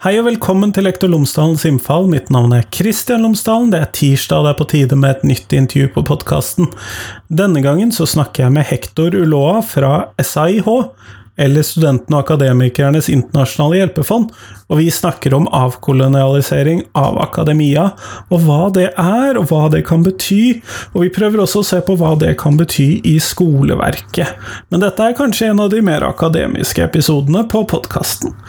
Hei og velkommen til Lektor Lomsdalens innfall. Mitt navn er Kristian Lomsdalen. Det er tirsdag, og det er på tide med et nytt intervju på podkasten. Denne gangen så snakker jeg med Hector Uloa fra SAIH, eller Studentene og Akademikernes internasjonale hjelpefond, og vi snakker om avkolonialisering av akademia, og hva det er, og hva det kan bety, og vi prøver også å se på hva det kan bety i skoleverket. Men dette er kanskje en av de mer akademiske episodene på podkasten.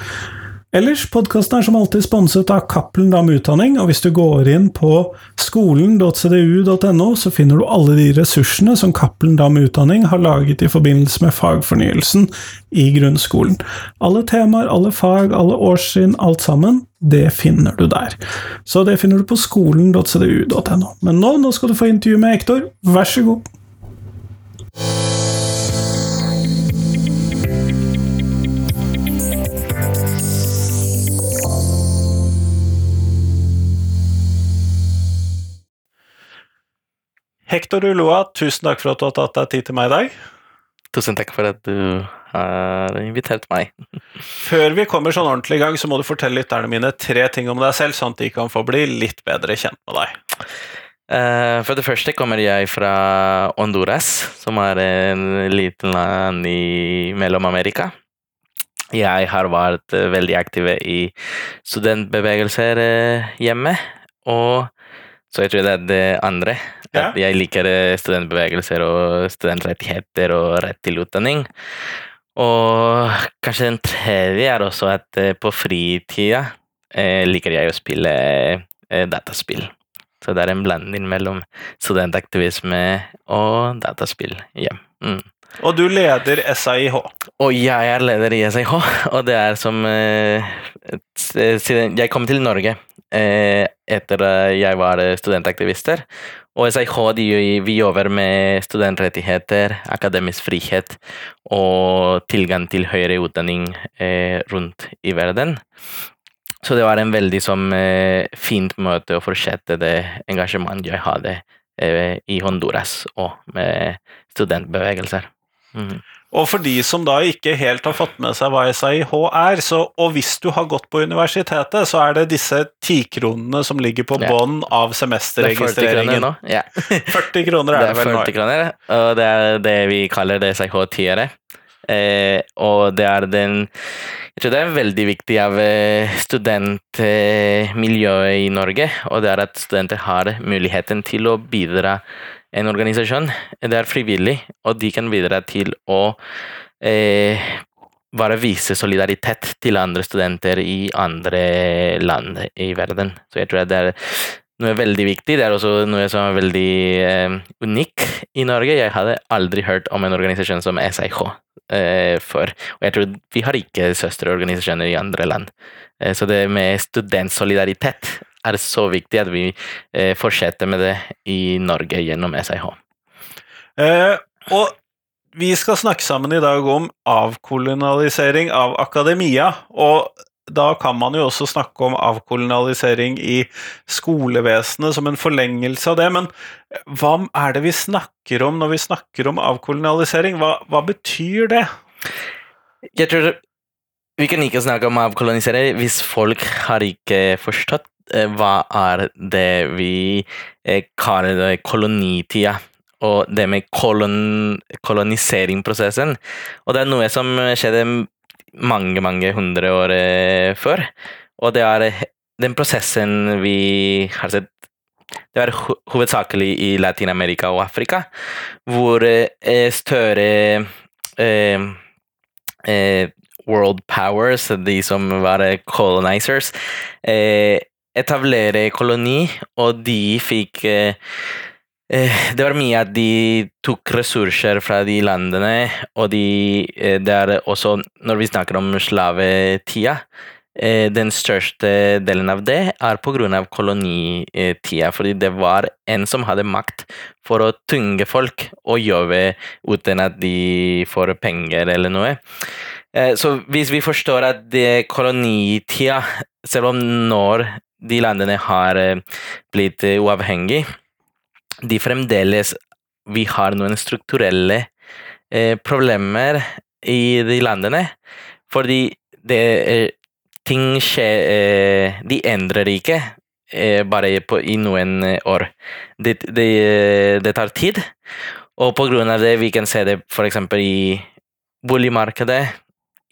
Ellers, podkasten er som alltid sponset av Cappelen Dam Utdanning, og hvis du går inn på skolen.cdu.no, så finner du alle de ressursene som Cappelen Dam Utdanning har laget i forbindelse med fagfornyelsen i grunnskolen. Alle temaer, alle fag, alle årstrinn, alt sammen, det finner du der. Så det finner du på skolen.cdu.no. Men nå, nå skal du få intervju med Ektor, vær så god. Hector Uloa, tusen takk for at du har tatt deg tid til meg i dag. Tusen takk for at du har invitert meg. Før vi kommer sånn ordentlig i gang, så må du fortelle lytterne mine tre ting om deg selv, sånn at de kan få bli litt bedre kjent med deg. Uh, for det første kommer jeg fra Honduras, som er en liten land i Mellom-Amerika. Jeg har vært veldig aktiv i studentbevegelser hjemme, og så jeg tror det er det andre. Ja. Jeg liker studentbevegelser og studentrettigheter og rett til utdanning. Og kanskje den tredje er også at på fritida eh, liker jeg å spille eh, dataspill. Så det er en blanding mellom studentaktivisme og dataspill. Ja. Mm. Og du leder SIH. Og jeg er leder i SIH. og det er som eh, Siden jeg kom til Norge eh, etter jeg var studentaktivister, og SIH de, vi jobber med studentrettigheter, akademisk frihet og tilgang til høyere utdanning eh, rundt i verden. Så det var en veldig som, eh, fint møte å fortsette det engasjementet jeg hadde eh, i Honduras og med studentbevegelser. Mm. Og for de som da ikke helt har fått med seg hva SAIH er, så, og hvis du har gått på universitetet, så er det disse tikronene som ligger på bånn av semesterregistreringen. Det er 40 kroner nå. Ja. 40 kroner er det, er 40 kroner, og det er det vi kaller det SAIH-tiere. Eh, og det er den Jeg tror det er veldig viktig av eh, studentmiljøet i Norge, og det er at studenter har muligheten til å bidra en organisasjon. Det er frivillig, og de kan bidra til å eh, bare vise solidaritet til andre studenter i andre land i verden. Så jeg tror det er noe veldig viktig. Det er også noe som er veldig eh, unik i Norge. Jeg hadde aldri hørt om en organisasjon som SIH eh, før. Og jeg tror vi har ikke søsterorganisasjoner i andre land. Eh, så det med studentsolidaritet er det så viktig at vi eh, fortsetter med det i Norge gjennom SIH. Eh, og vi skal snakke sammen i dag om avkolonialisering av akademia. og da kan man jo også snakke om avkolonialisering i skolevesenet som en forlengelse av det. Men hva er det vi snakker om når vi snakker om avkolonialisering? Hva, hva betyr det? Jeg tror vi kan ikke snakke om avkolonisering hvis folk har ikke forstått hva er det vi eh, kaller kolonitida? Og det med kolon, koloniseringsprosessen. Og det er noe som skjedde mange, mange hundre år eh, før. Og det er den prosessen vi har sett det var hovedsakelig i Latin-Amerika og Afrika, hvor større eh, eh, world powers, de som var colonizers, eh, etablere koloni, og de fikk eh, eh, Det var mye at de tok ressurser fra de landene, og de, eh, det er også Når vi snakker om slavetida den største delen av det er pga. kolonitida, fordi det var en som hadde makt for å tynge folk og jobbe uten at de får penger eller noe. Så hvis vi forstår at det kolonitida, selv om når de landene har eh, blitt eh, uavhengige, de fremdeles Vi har noen strukturelle eh, problemer i de landene, fordi det ting skjer eh, De endrer ikke eh, bare på, i noen eh, år. Det, det, det, tar tid, og på grunn av det vi kan se det f.eks. i boligmarkedet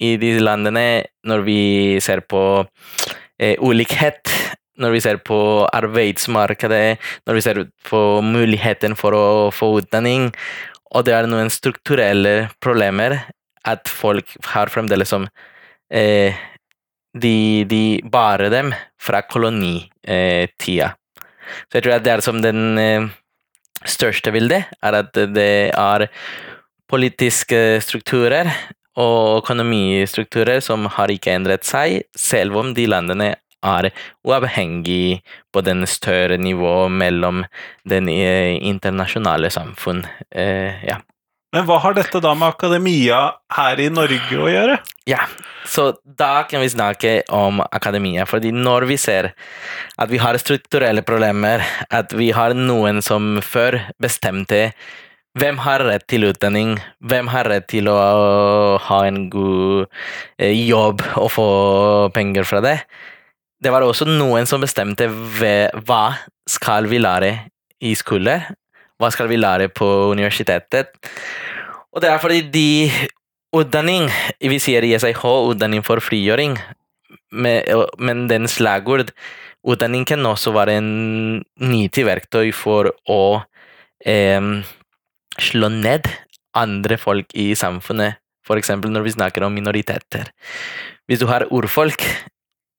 i disse landene, når vi ser på eh, ulikhet, når vi ser på arbeidsmarkedet, når vi ser på muligheten for å få utdanning, og det er noen strukturelle problemer at folk har fremdeles som eh, de, de barer dem fra kolonitida. Så jeg tror at det er som den eh, største bildet, er at det er politiske strukturer og økonomistrukturer som har ikke endret seg, selv om de landene er uavhengig på den større nivået mellom den internasjonale samfunn. Eh, ja. Men hva har dette da med akademia her i Norge å gjøre? Ja, så da kan vi snakke om akademia, fordi når vi ser at vi har strukturelle problemer, at vi har noen som før bestemte hvem har rett til utdanning, hvem har rett til å ha en god eh, jobb og få penger fra det, det var også noen som bestemte hva skal vi lære i skole, hva skal vi lære på universitetet. Og det er fordi de utdanning, vi sier i SIH utdanning for frigjøring, men den slagord utdanning kan også være en nyttig verktøy for å eh, slå ned andre folk i samfunnet, f.eks. når vi snakker om minoriteter. Hvis du har urfolk,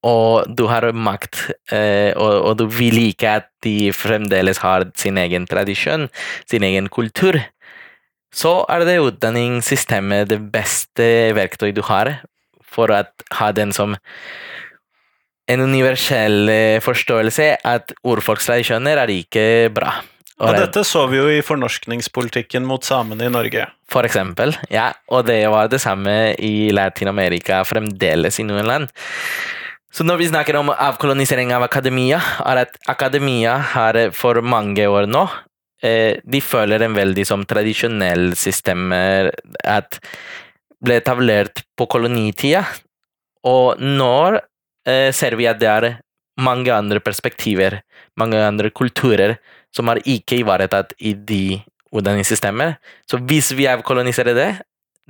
og du har makt, eh, og, du vil ikke at de fremdeles har sin egen tradisjon, sin egen kultur, så er det utdanningssystemet det beste verktøyet du har for å ha den som en universell eh, forståelse at urfolkstradisjoner er ikke bra. Og, og dette så vi jo i fornorskningspolitikken mot samene i Norge. For eksempel, ja. Og det var det samme i Latin-Amerika fremdeles i noen land. Så når vi snakker om avkolonisering av akademia, er at akademia har for mange år nå eh, De føler en veldig som tradisjonell system at ble etablert på kolonitida. Og nå eh, ser vi at det er mange andre perspektiver, mange andre kulturer, som er ikke ivaretatt i de utdanningssystemer. Så hvis vi avkoloniserer det,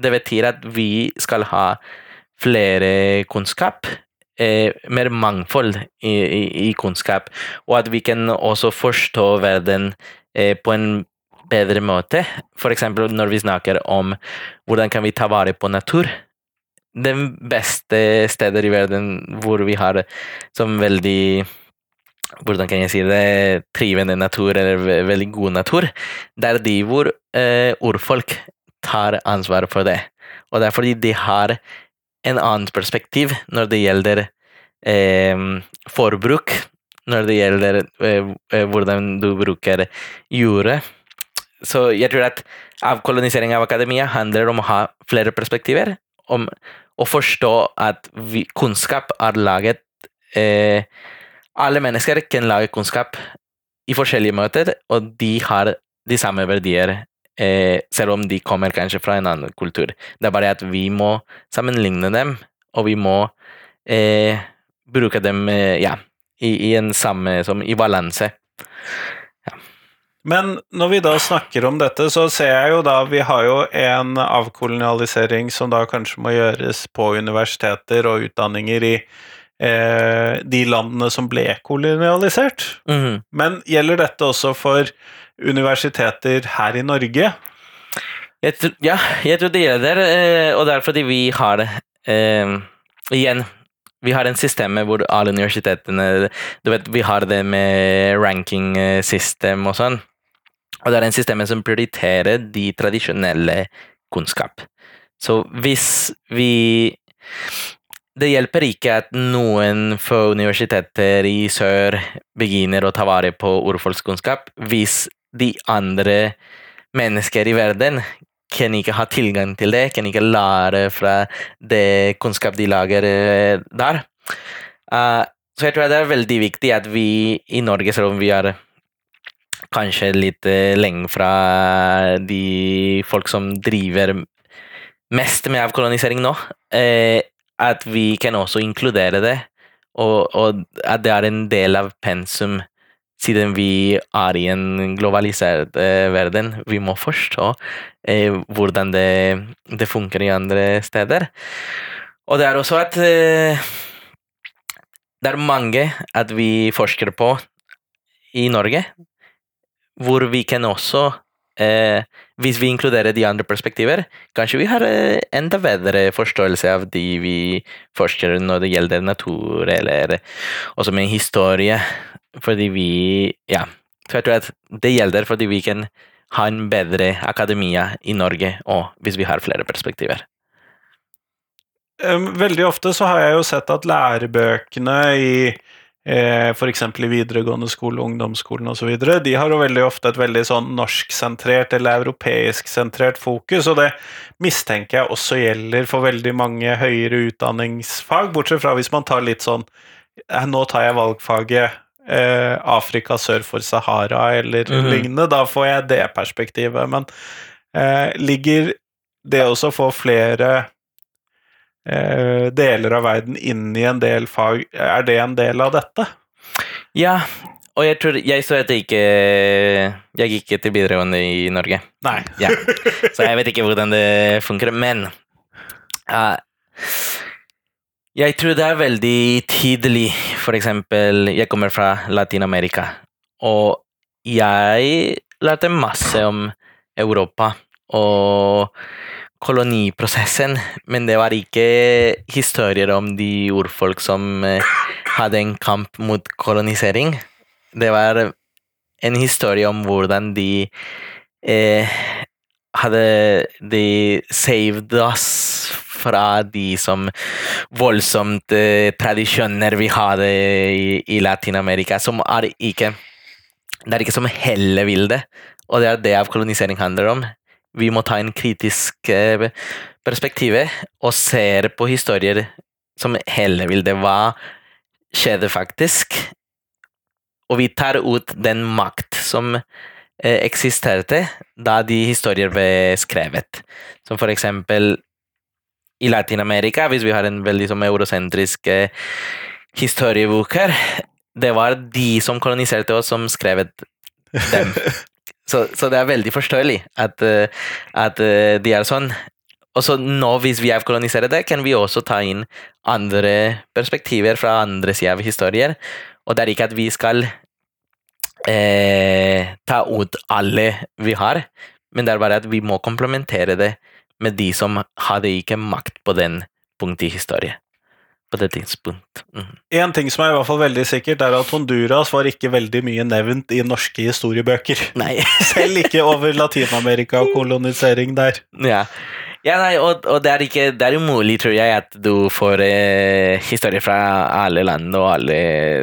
det betyr at vi skal ha flere kunnskap eh, mer mangfold i, i, i, kunnskap, og at vi kan også forstå verden eh, på en bedre måte. F.eks. når vi snakker om hvordan kan vi ta vare på natur. Den beste stedet i verden hvor vi har som veldig hvordan kan jeg si det, trivende natur, eller veldig god natur, det er de hvor eh, ordfolk tar ansvar for det. Og det er fordi de har en annet perspektiv når det gjelder eh, forbruk, når det gjelder eh, eh, hvordan du bruker jordet. Så jeg tror at avkolonisering av akademia handler om å ha flere perspektiver, om å forstå at vi, kunnskap er laget eh, Alle mennesker kan lage kunnskap i forskjellige møter, og de har de samme verdier eh, selv om de kommer kanskje fra en annen kultur. Det er bare at vi må sammenligne dem, og vi må eh, bruke dem eh, ja, i, i, en samme som i balanse. Ja. Men når vi da snakker om dette, så ser jeg jo da Vi har jo en avkolonialisering som da kanskje må gjøres på universiteter og utdanninger i eh, de landene som ble kolonialisert. Mm -hmm. Men gjelder dette også for universiteter her i Norge? Jeg ja, jeg tror det gjelder, der, og det er fordi vi har eh, Igjen, vi har en system hvor alle universitetene Du vet, vi har det med ranking-system og sånn. Og det er en system som prioriterer de tradisjonelle kunnskap. Så hvis vi Det hjelper ikke at noen få universiteter i sør begynner å ta vare på urfolkskunnskap, hvis de andre mennesker i verden kan ikke ha tilgang til det, kan ikke lære fra det kunnskap de lager eh, der. Uh, så jeg tror det er veldig viktig at vi i Norge, selv om vi er kanskje litt uh, lenge fra de folk som driver mest med avkolonisering nå, uh, at vi kan også inkludere det og, og at det er en del av pensum siden vi er i en globalisert eh, verden. Vi må forstå eh, hvordan det, det funker i andre steder. Og det er også at eh, det er mange at vi forsker på i Norge, hvor vi kan også eh, Hvis vi inkluderer de andre perspektiver, kanskje vi har eh, enda bedre forståelse av de vi forsker når det gjelder natur, eller også med historie. Fordi vi Ja. Så jeg tror at det gjelder fordi vi kan ha en bedre akademia i Norge òg, hvis vi har flere perspektiver. Veldig ofte så har jeg jo sett at lærebøkene i f.eks. i videregående skole, ungdomsskolen osv., de har jo veldig ofte et veldig sånn norsksentrert eller europeisksentrert fokus, og det mistenker jeg også gjelder for veldig mange høyere utdanningsfag, bortsett fra hvis man tar litt sånn eh, Nå tar jeg valgfaget eh, Afrika sør for Sahara eller Mhm. lignende, da får jeg det perspektivet, men eh, ligger det også å få flere eh, deler av verden inn i en del fag, er det en del av dette? Ja, og jeg tror Jeg så at jeg ikke Jeg gikk til videregående i Norge. Nei. Ja. Så jeg vet ikke hvordan det funker, men uh, Jeg tror det er veldig tidlig. For eksempel, jeg kommer fra Latin-Amerika, og jeg lærte masse om Europa og koloniprosessen, men det var ikke historier om de urfolk som eh, hadde en kamp mot kolonisering. Det var en historie om hvordan de eh, hadde de saved oss fra de som voldsomt eh, tradisjoner vi hadde i, i Latin-Amerika, som er ikke Det er ikke som hele vil det, og det er det avkolonisering handler om. Vi må ta en kritisk eh, perspektiv og se på historier som hele bildet. Hva skjedde faktisk? Og vi tar ut den makt som eh, eksisterte da de historier ble skrevet. Som for eksempel i Latin-Amerika, hvis vi har en veldig som eurosentrisk historiebok her, det var de som koloniserte oss, som skrevet dem. Så, så det er veldig forståelig at, eh, at eh, de er sånn. Og så nå, hvis vi avkoloniserer det, kan vi også ta inn andre perspektiver fra andre sider av historier. Og det er ikke at vi skal eh, ta ut alle vi har, men det er bare at vi må komplementere det med de som hadde ikke makt på den punktet i historie. På det tidspunkt. Mm. En ting som er i hvert fall veldig sikkert, er at Honduras var ikke veldig mye nevnt i norske historiebøker. Nei. Selv ikke over Latin-Amerika og kolonisering der. Ja. Ja, nei, og, og det, er ikke, det er umulig, tror jeg, at du får eh, historier fra alle land og alle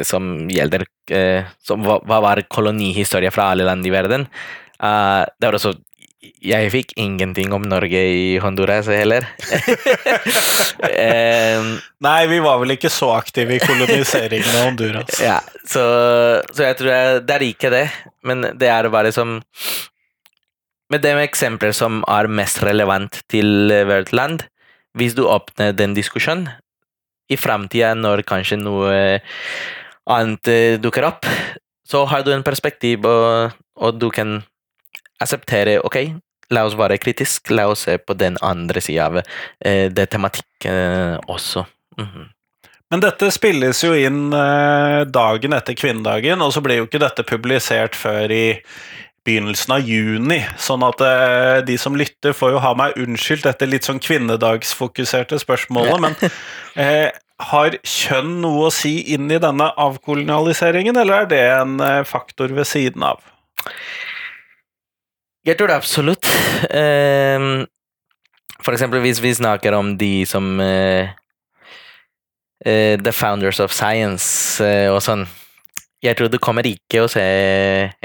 som gjelder eh, som, hva, var kolonihistorie fra alle land i verden? Uh, det var også Jeg fikk ingenting om Norge i Honduras heller. um, Nei, vi var vel ikke så aktive i koloniseringen av Honduras. ja, så, så jeg tror jeg, det er ikke det, men det er bare som Med de eksempler som er mest relevant til hvert land, hvis du åpner den diskusjonen i framtida, når kanskje noe annet dukker opp, så har du en perspektiv, og, og du kan akseptere Ok, la oss være kritisk, la oss se på den andre sida av eh, det tematikken også. Mhm. Men dette spilles jo inn eh, dagen etter kvinnedagen, og så blir jo ikke dette publisert før i begynnelsen av juni, sånn at eh, de som lytter får jo ha meg unnskyldt dette litt sånn kvinnedagsfokuserte spørsmålet, men eh, har kjønn noe å si inn i denne avkolonialiseringen, eller er det en eh, faktor ved siden av? Jeg tror det absolutt. Ehm, for eksempel hvis vi snakker om de som uh, uh, The Founders of Science eh, og sånn. Jeg tror du kommer ikke å se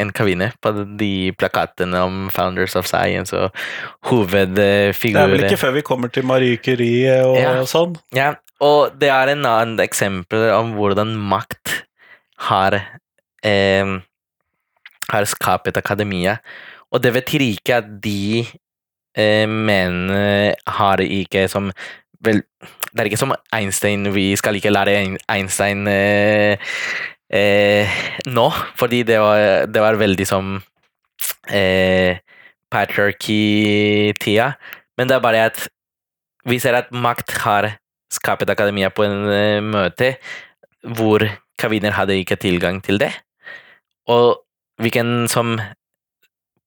en kavine på de plakatene om Founders of Science og hovedfigurer. Det er vel ikke før vi kommer til Marie Curie og Ja. sånn? Ja, og det er en annen eksempel om hvordan makt har, har skapt akademia. Og det betyr ikke at de eh, menn har ikke som vel, Det er ikke som Einstein, vi skal ikke lære Einstein eh, eh, nå, fordi det var, det var veldig som eh, patriarchy-tida. Men det er bare at vi ser at makt har skapt akademia på en uh, møte hvor kvinner hadde ikke tilgang til det. Og vi kan som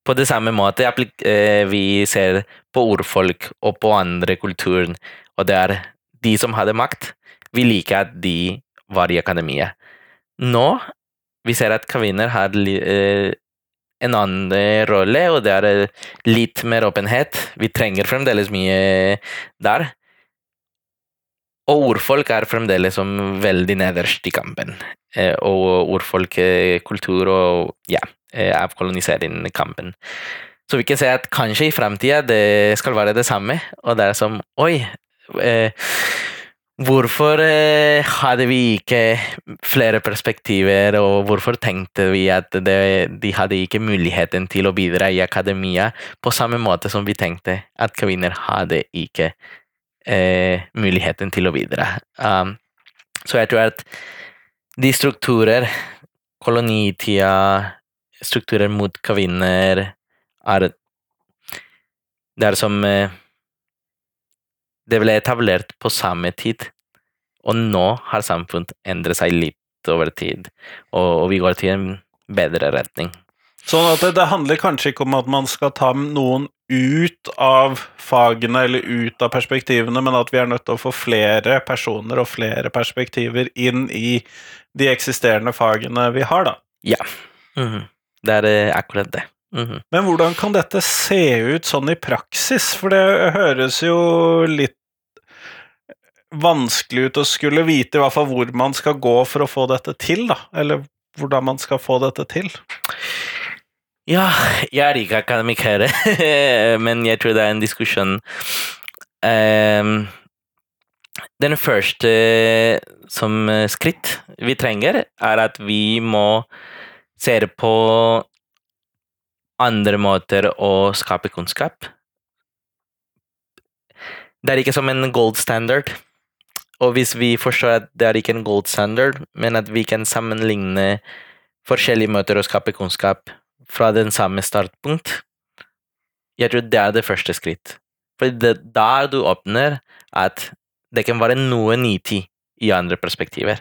på det samme måte uh, vi ser på ordfolk og på andre kulturer, og det er de som hadde makt, vi liker at de var i akademiet. Nå vi ser at kvinner har uh, en annen rolle, og det er litt mer åpenhet. Vi trenger fremdeles mye der. Og ordfolk er fremdeles som veldig nederst i kampen. Og ordfolk, kultur og ja, eh, avkolonisering-kampen. Så vi kan se at kanskje i framtida det skal være det samme, og det er som Oi! Eh, hvorfor eh, hadde vi ikke flere perspektiver, og hvorfor tenkte vi at det, de hadde ikke muligheten til å bidra i akademia på samme måte som vi tenkte at kvinner hadde ikke eh, muligheten til å bidra. Um, så jeg tror at de strukturer, kolonitida, strukturer mot kvinner, er Det er som eh, Det ble etablert på samme tid, og nå har samfunnet endret seg litt over tid, og, og vi går til en bedre retning. Sånn at det, det, handler kanskje ikke om at man skal ta noen ut av fagene eller ut av perspektivene, men at vi er nødt til å få flere personer og flere perspektiver inn i de eksisterende fagene vi har, da. Ja. Mm -hmm. Det er eh, akkurat det. Mm -hmm. Men hvordan kan dette se ut sånn i praksis? For det høres jo litt vanskelig ut å skulle vite i hvert fall hvor man skal gå for å få dette til, da. Eller hvordan man skal få dette til. Ja, jeg er ikke akademiker, men jeg tror det er en diskusjon um, Den første som skritt vi trenger, er at vi må se på andre måter å skape kunnskap. Det er ikke som en gold standard. Og hvis vi forstår at det er ikke en gold standard, men at vi kan sammenligne forskjellige måter å skape kunnskap fra den samme startpunkt, jeg tror det er det første skritt. For det der du åpner at det kan være noe nitid i andre perspektiver.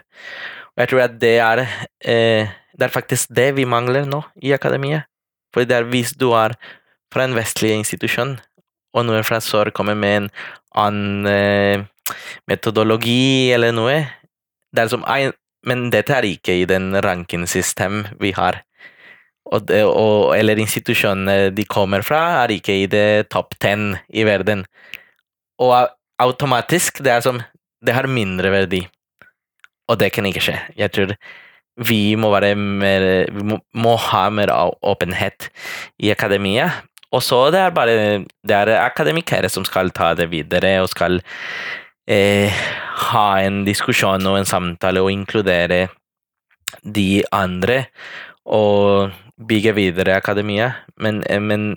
Og jeg tror at det er, eh, det er faktisk det vi mangler nå i akademiet. For det er hvis du er fra en vestlig institusjon, og noen fra sør kommer med en annen eh, metodologi eller noe det er som, Men dette er ikke i den rankingsystem vi har og, og, eller institusjonene de kommer fra, er ikke i det topp ten i verden. Og automatisk, det er som Det har mindre verdi. Og det kan ikke skje. Jeg tror vi må være mer Vi må, må ha mer åpenhet i akademia. Og så det er bare det er akademikere som skal ta det videre og skal eh, ha en diskusjon og en samtale og inkludere de andre. Og bygge videre akademia, men, eh, men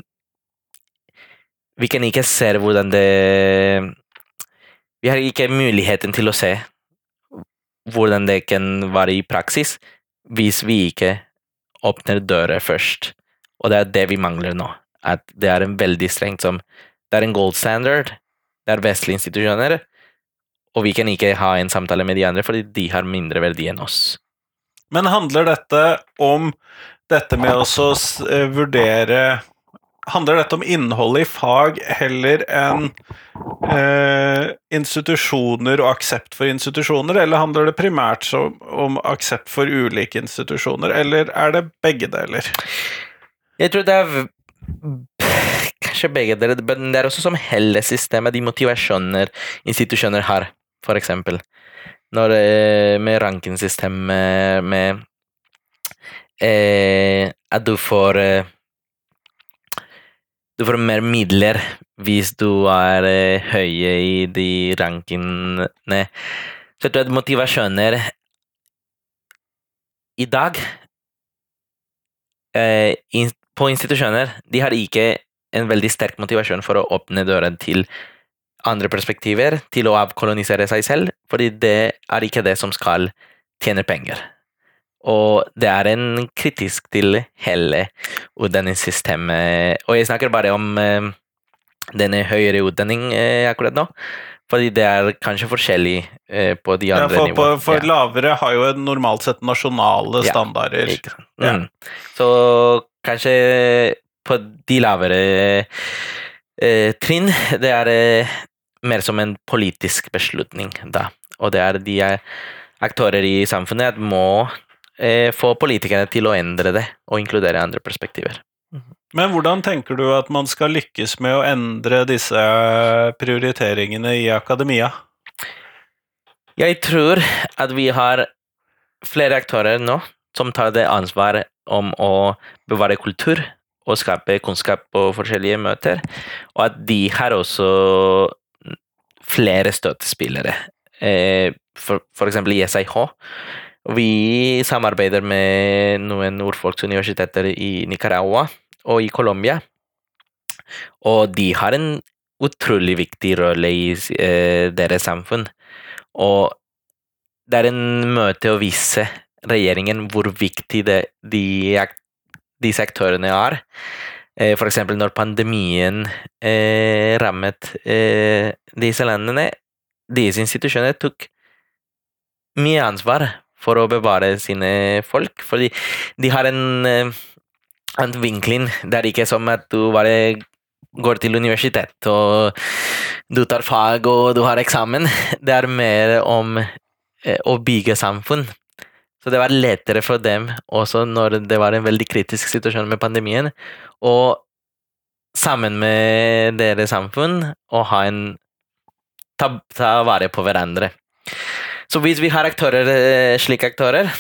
vi kan ikke se hvordan det Vi har ikke muligheten til å se hvordan det kan være i praksis, hvis vi ikke åpner dører først. Og det er det vi mangler nå. At det er en veldig strengt som Det er en gold standard, det er vestlige institusjoner, og vi kan ikke ha en samtale med de andre fordi de har mindre verdi enn oss. Men handler dette om dette med å eh, vurdere Handler dette om innholdet i fag heller enn eh, institusjoner og aksept for institusjoner, eller handler det primært om aksept for ulike institusjoner, eller er det begge deler? Jeg tror det er kanskje begge deler, men det er også som hele systemet, de motivasjoner institusjoner har, for eksempel. Når, eh, med rankingsystemet, med eh, at du får eh, Du får mer midler hvis du er eh, høye i de rankingene. Så jeg tror at motivasjoner i dag eh, på institusjoner de har ikke en veldig sterk motivasjon for å åpne døren til andre perspektiver til å avkolonisere seg selv, fordi det er ikke det som skal tjene penger. Og det er en kritisk til hele utdanningssystemet. Og jeg snakker bare om eh, denne høyere utdanning eh, akkurat nå, fordi det er kanskje forskjellig eh, på de Ja, andre for, nivåene. for Ja. lavere har jo normalt sett nasjonale Ja, standarder. Ja. Mm. Så kanskje på de lavere eh, trinn, det er eh, mer som en politisk beslutning, da. Og det er de eh, aktører i samfunnet må eh, få politikerne til å endre det, og inkludere andre perspektiver. Men hvordan tenker du at man skal lykkes med å endre disse prioriteringene i akademia? Jeg tror at vi har flere aktører nå som tar det ansvar om å bevare kultur og skape kunnskap på forskjellige møter, og at de har også flere støttespillere. Eh, For, for eksempel i SIH. Vi samarbeider med noen urfolksuniversiteter i Nicaragua og i Colombia, og de har en utrolig viktig rolle i eh, deres samfunn. Og det er en møte å vise regjeringen hvor viktig det, de, disse aktørene er. Eh, For eksempel når pandemien eh, rammet eh, disse landene. Disse institusjonene tok mye ansvar for å bevare sine folk, fordi de har en en annen vinkling. Det er ikke som at du bare går til universitet og du tar fag og du har eksamen. Det er mer om eh, å bygge samfunn. Så det var lettere for dem, også når det var en veldig kritisk situasjon med pandemien, å sammen med deres samfunn å ha en ta, ta vare på hverandre. Så hvis vi har aktører, eh, slike aktører,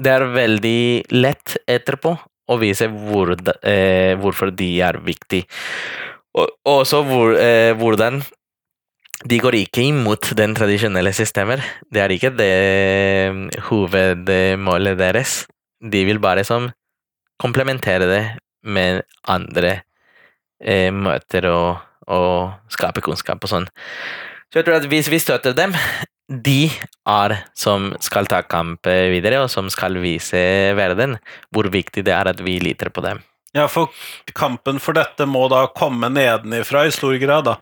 det er veldig lett etterpå å vise hvor, eh, hvorfor de er viktige. Og og også hvor, eh, hvordan de går ikke imot den tradisjonelle systemer. Det er ikke det eh, hovedmålet deres. De vil bare som komplementere det med andre eh, møter og, og skape kunnskap og sånn. Så jeg tror at hvis vi støtter dem, de er som skal ta kamp videre, og som skal vise verden hvor viktig det er at vi liter på dem. Ja, for kampen for dette må da komme nedenifra i stor grad, da.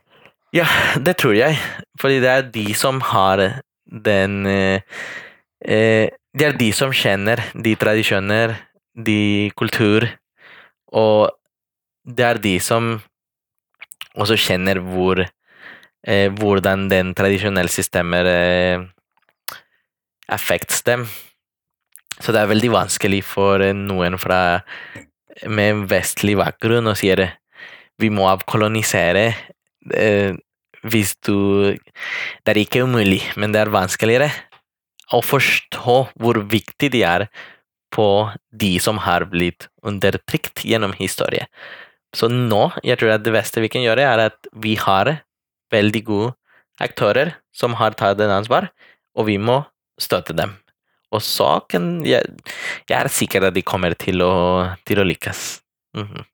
Ja, det tror jeg. Fordi det er de som har den eh, eh, Det er de som kjenner de tradisjoner, de kultur, og det er de som også kjenner hvor eh, hvordan den tradisjonelle systemet eh, affects dem. Så det er veldig vanskelig for eh, noen fra med vestlig bakgrunn å si at vi må avkolonisere eh, hvis du Det er ikke umulig, men det er vanskeligere å forstå hvor viktig de er på de som har blitt undertrykt gjennom historie. Så nå, jeg tror at det beste vi kan gjøre, er at vi har veldig gode aktører som har tatt en ansvar, og vi må støtte dem. Og så kan jeg, jeg er sikker at de kommer til å, til å lykkes. Mhm.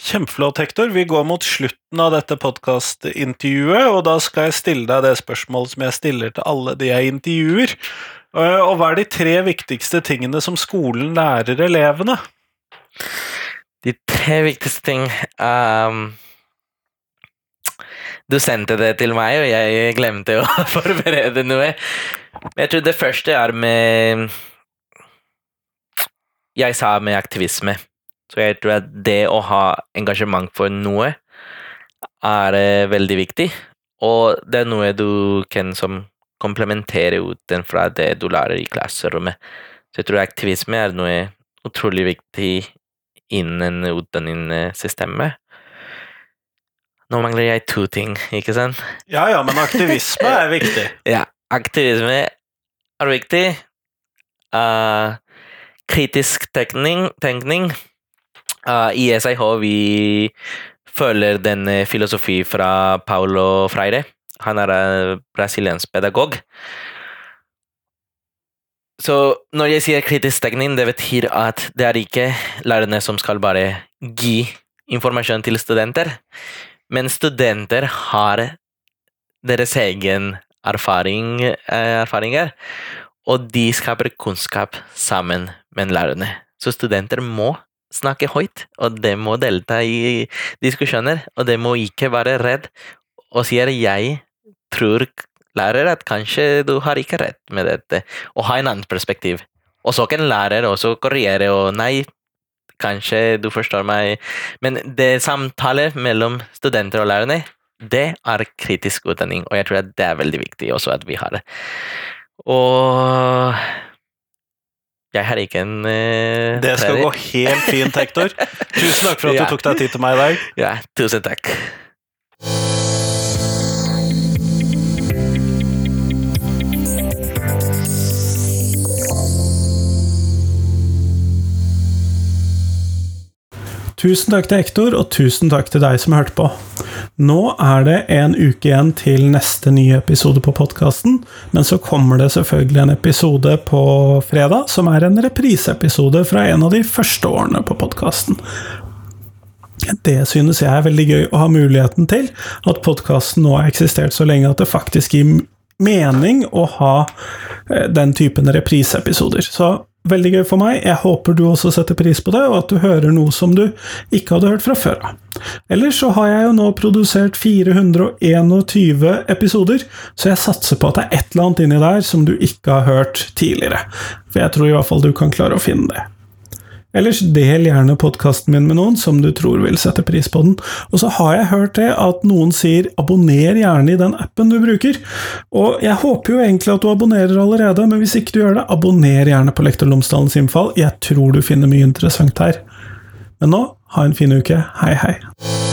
Kjempeflott, Hector. Vi går mot slutten av dette podkastintervjuet, og da skal jeg stille deg det spørsmålet som jeg stiller til alle de jeg intervjuer. Eh, Og hva er de tre viktigste tingene som skolen lærer elevene? De tre viktigste ting ehm, Du sendte det til meg, og jeg glemte å forberede noe. Jeg tror det første er med Jeg sa med aktivisme. Så jeg tror at det å ha engasjement for noe er eh, veldig viktig. Og det er noe du kan som komplementere utenfra det du lærer i klasserommet. Så jeg tror aktivisme er noe utrolig viktig innen utdanningssystemet. Nå mangler jeg to ting, ikke sant? Ja ja, men aktivisme er viktig. Ja, aktivisme er viktig. Uh, kritisk tenkning, tenkning. Uh, I SIH vi følger den eh, filosofi fra Paulo Freire. Han er en brasiliansk pedagog. Så når jeg sier kritisk tenkning, det betyr at det er ikke lærerne som skal bare gi informasjon til studenter, men studenter har deres egen erfaring, eh, erfaringer, og de skaper kunnskap sammen med lærerne. Så studenter må snakke høyt, og de må delta i diskusjoner, og de må ikke være redd og sier 'jeg tror lærer at kanskje du har ikke rett med dette', og ha en annen perspektiv. Og så kan lærer også korrigere og 'nei, kanskje du forstår meg', men det samtale mellom studenter og lærerne, det er kritisk utdanning, og jeg tror at det er veldig viktig også at vi har det. Og jeg har ikke en uh, Det skal gå helt fint, Hector. Tusen takk for at Ja. du tok deg tid til meg i dag. Ja, tusen takk. Tusen takk til Hector, og tusen takk til deg som hørte på. Nå er det en uke igjen til neste nye episode på podkasten, men så kommer det selvfølgelig en episode på fredag, som er en repriseepisode fra en av de første årene på podkasten. Det synes jeg er veldig gøy å ha muligheten til, at podkasten nå har eksistert så lenge at det faktisk gir mening å ha eh, den typen repriseepisoder. Så veldig gøy for meg. Jeg håper du også setter pris på det, og at du hører noe som du ikke hadde hørt fra før av. Ellers så har jeg jo nå produsert 421 episoder, så jeg satser på at det er et eller annet inni der som du ikke har hørt tidligere. For jeg tror i hvert fall du kan klare å finne det. Ellers del gjerne podkasten min med noen som du tror vil sette pris på den. Og så har jeg hørt det at noen sier 'abonner gjerne i den appen du bruker'. Og jeg håper jo egentlig at du abonnerer allerede, men hvis ikke du gjør det, abonner gjerne på Lektor Lomsdalens innfall. Jeg tror du finner mye interessant her. Men nå, ha en fin uke. Hei, hei.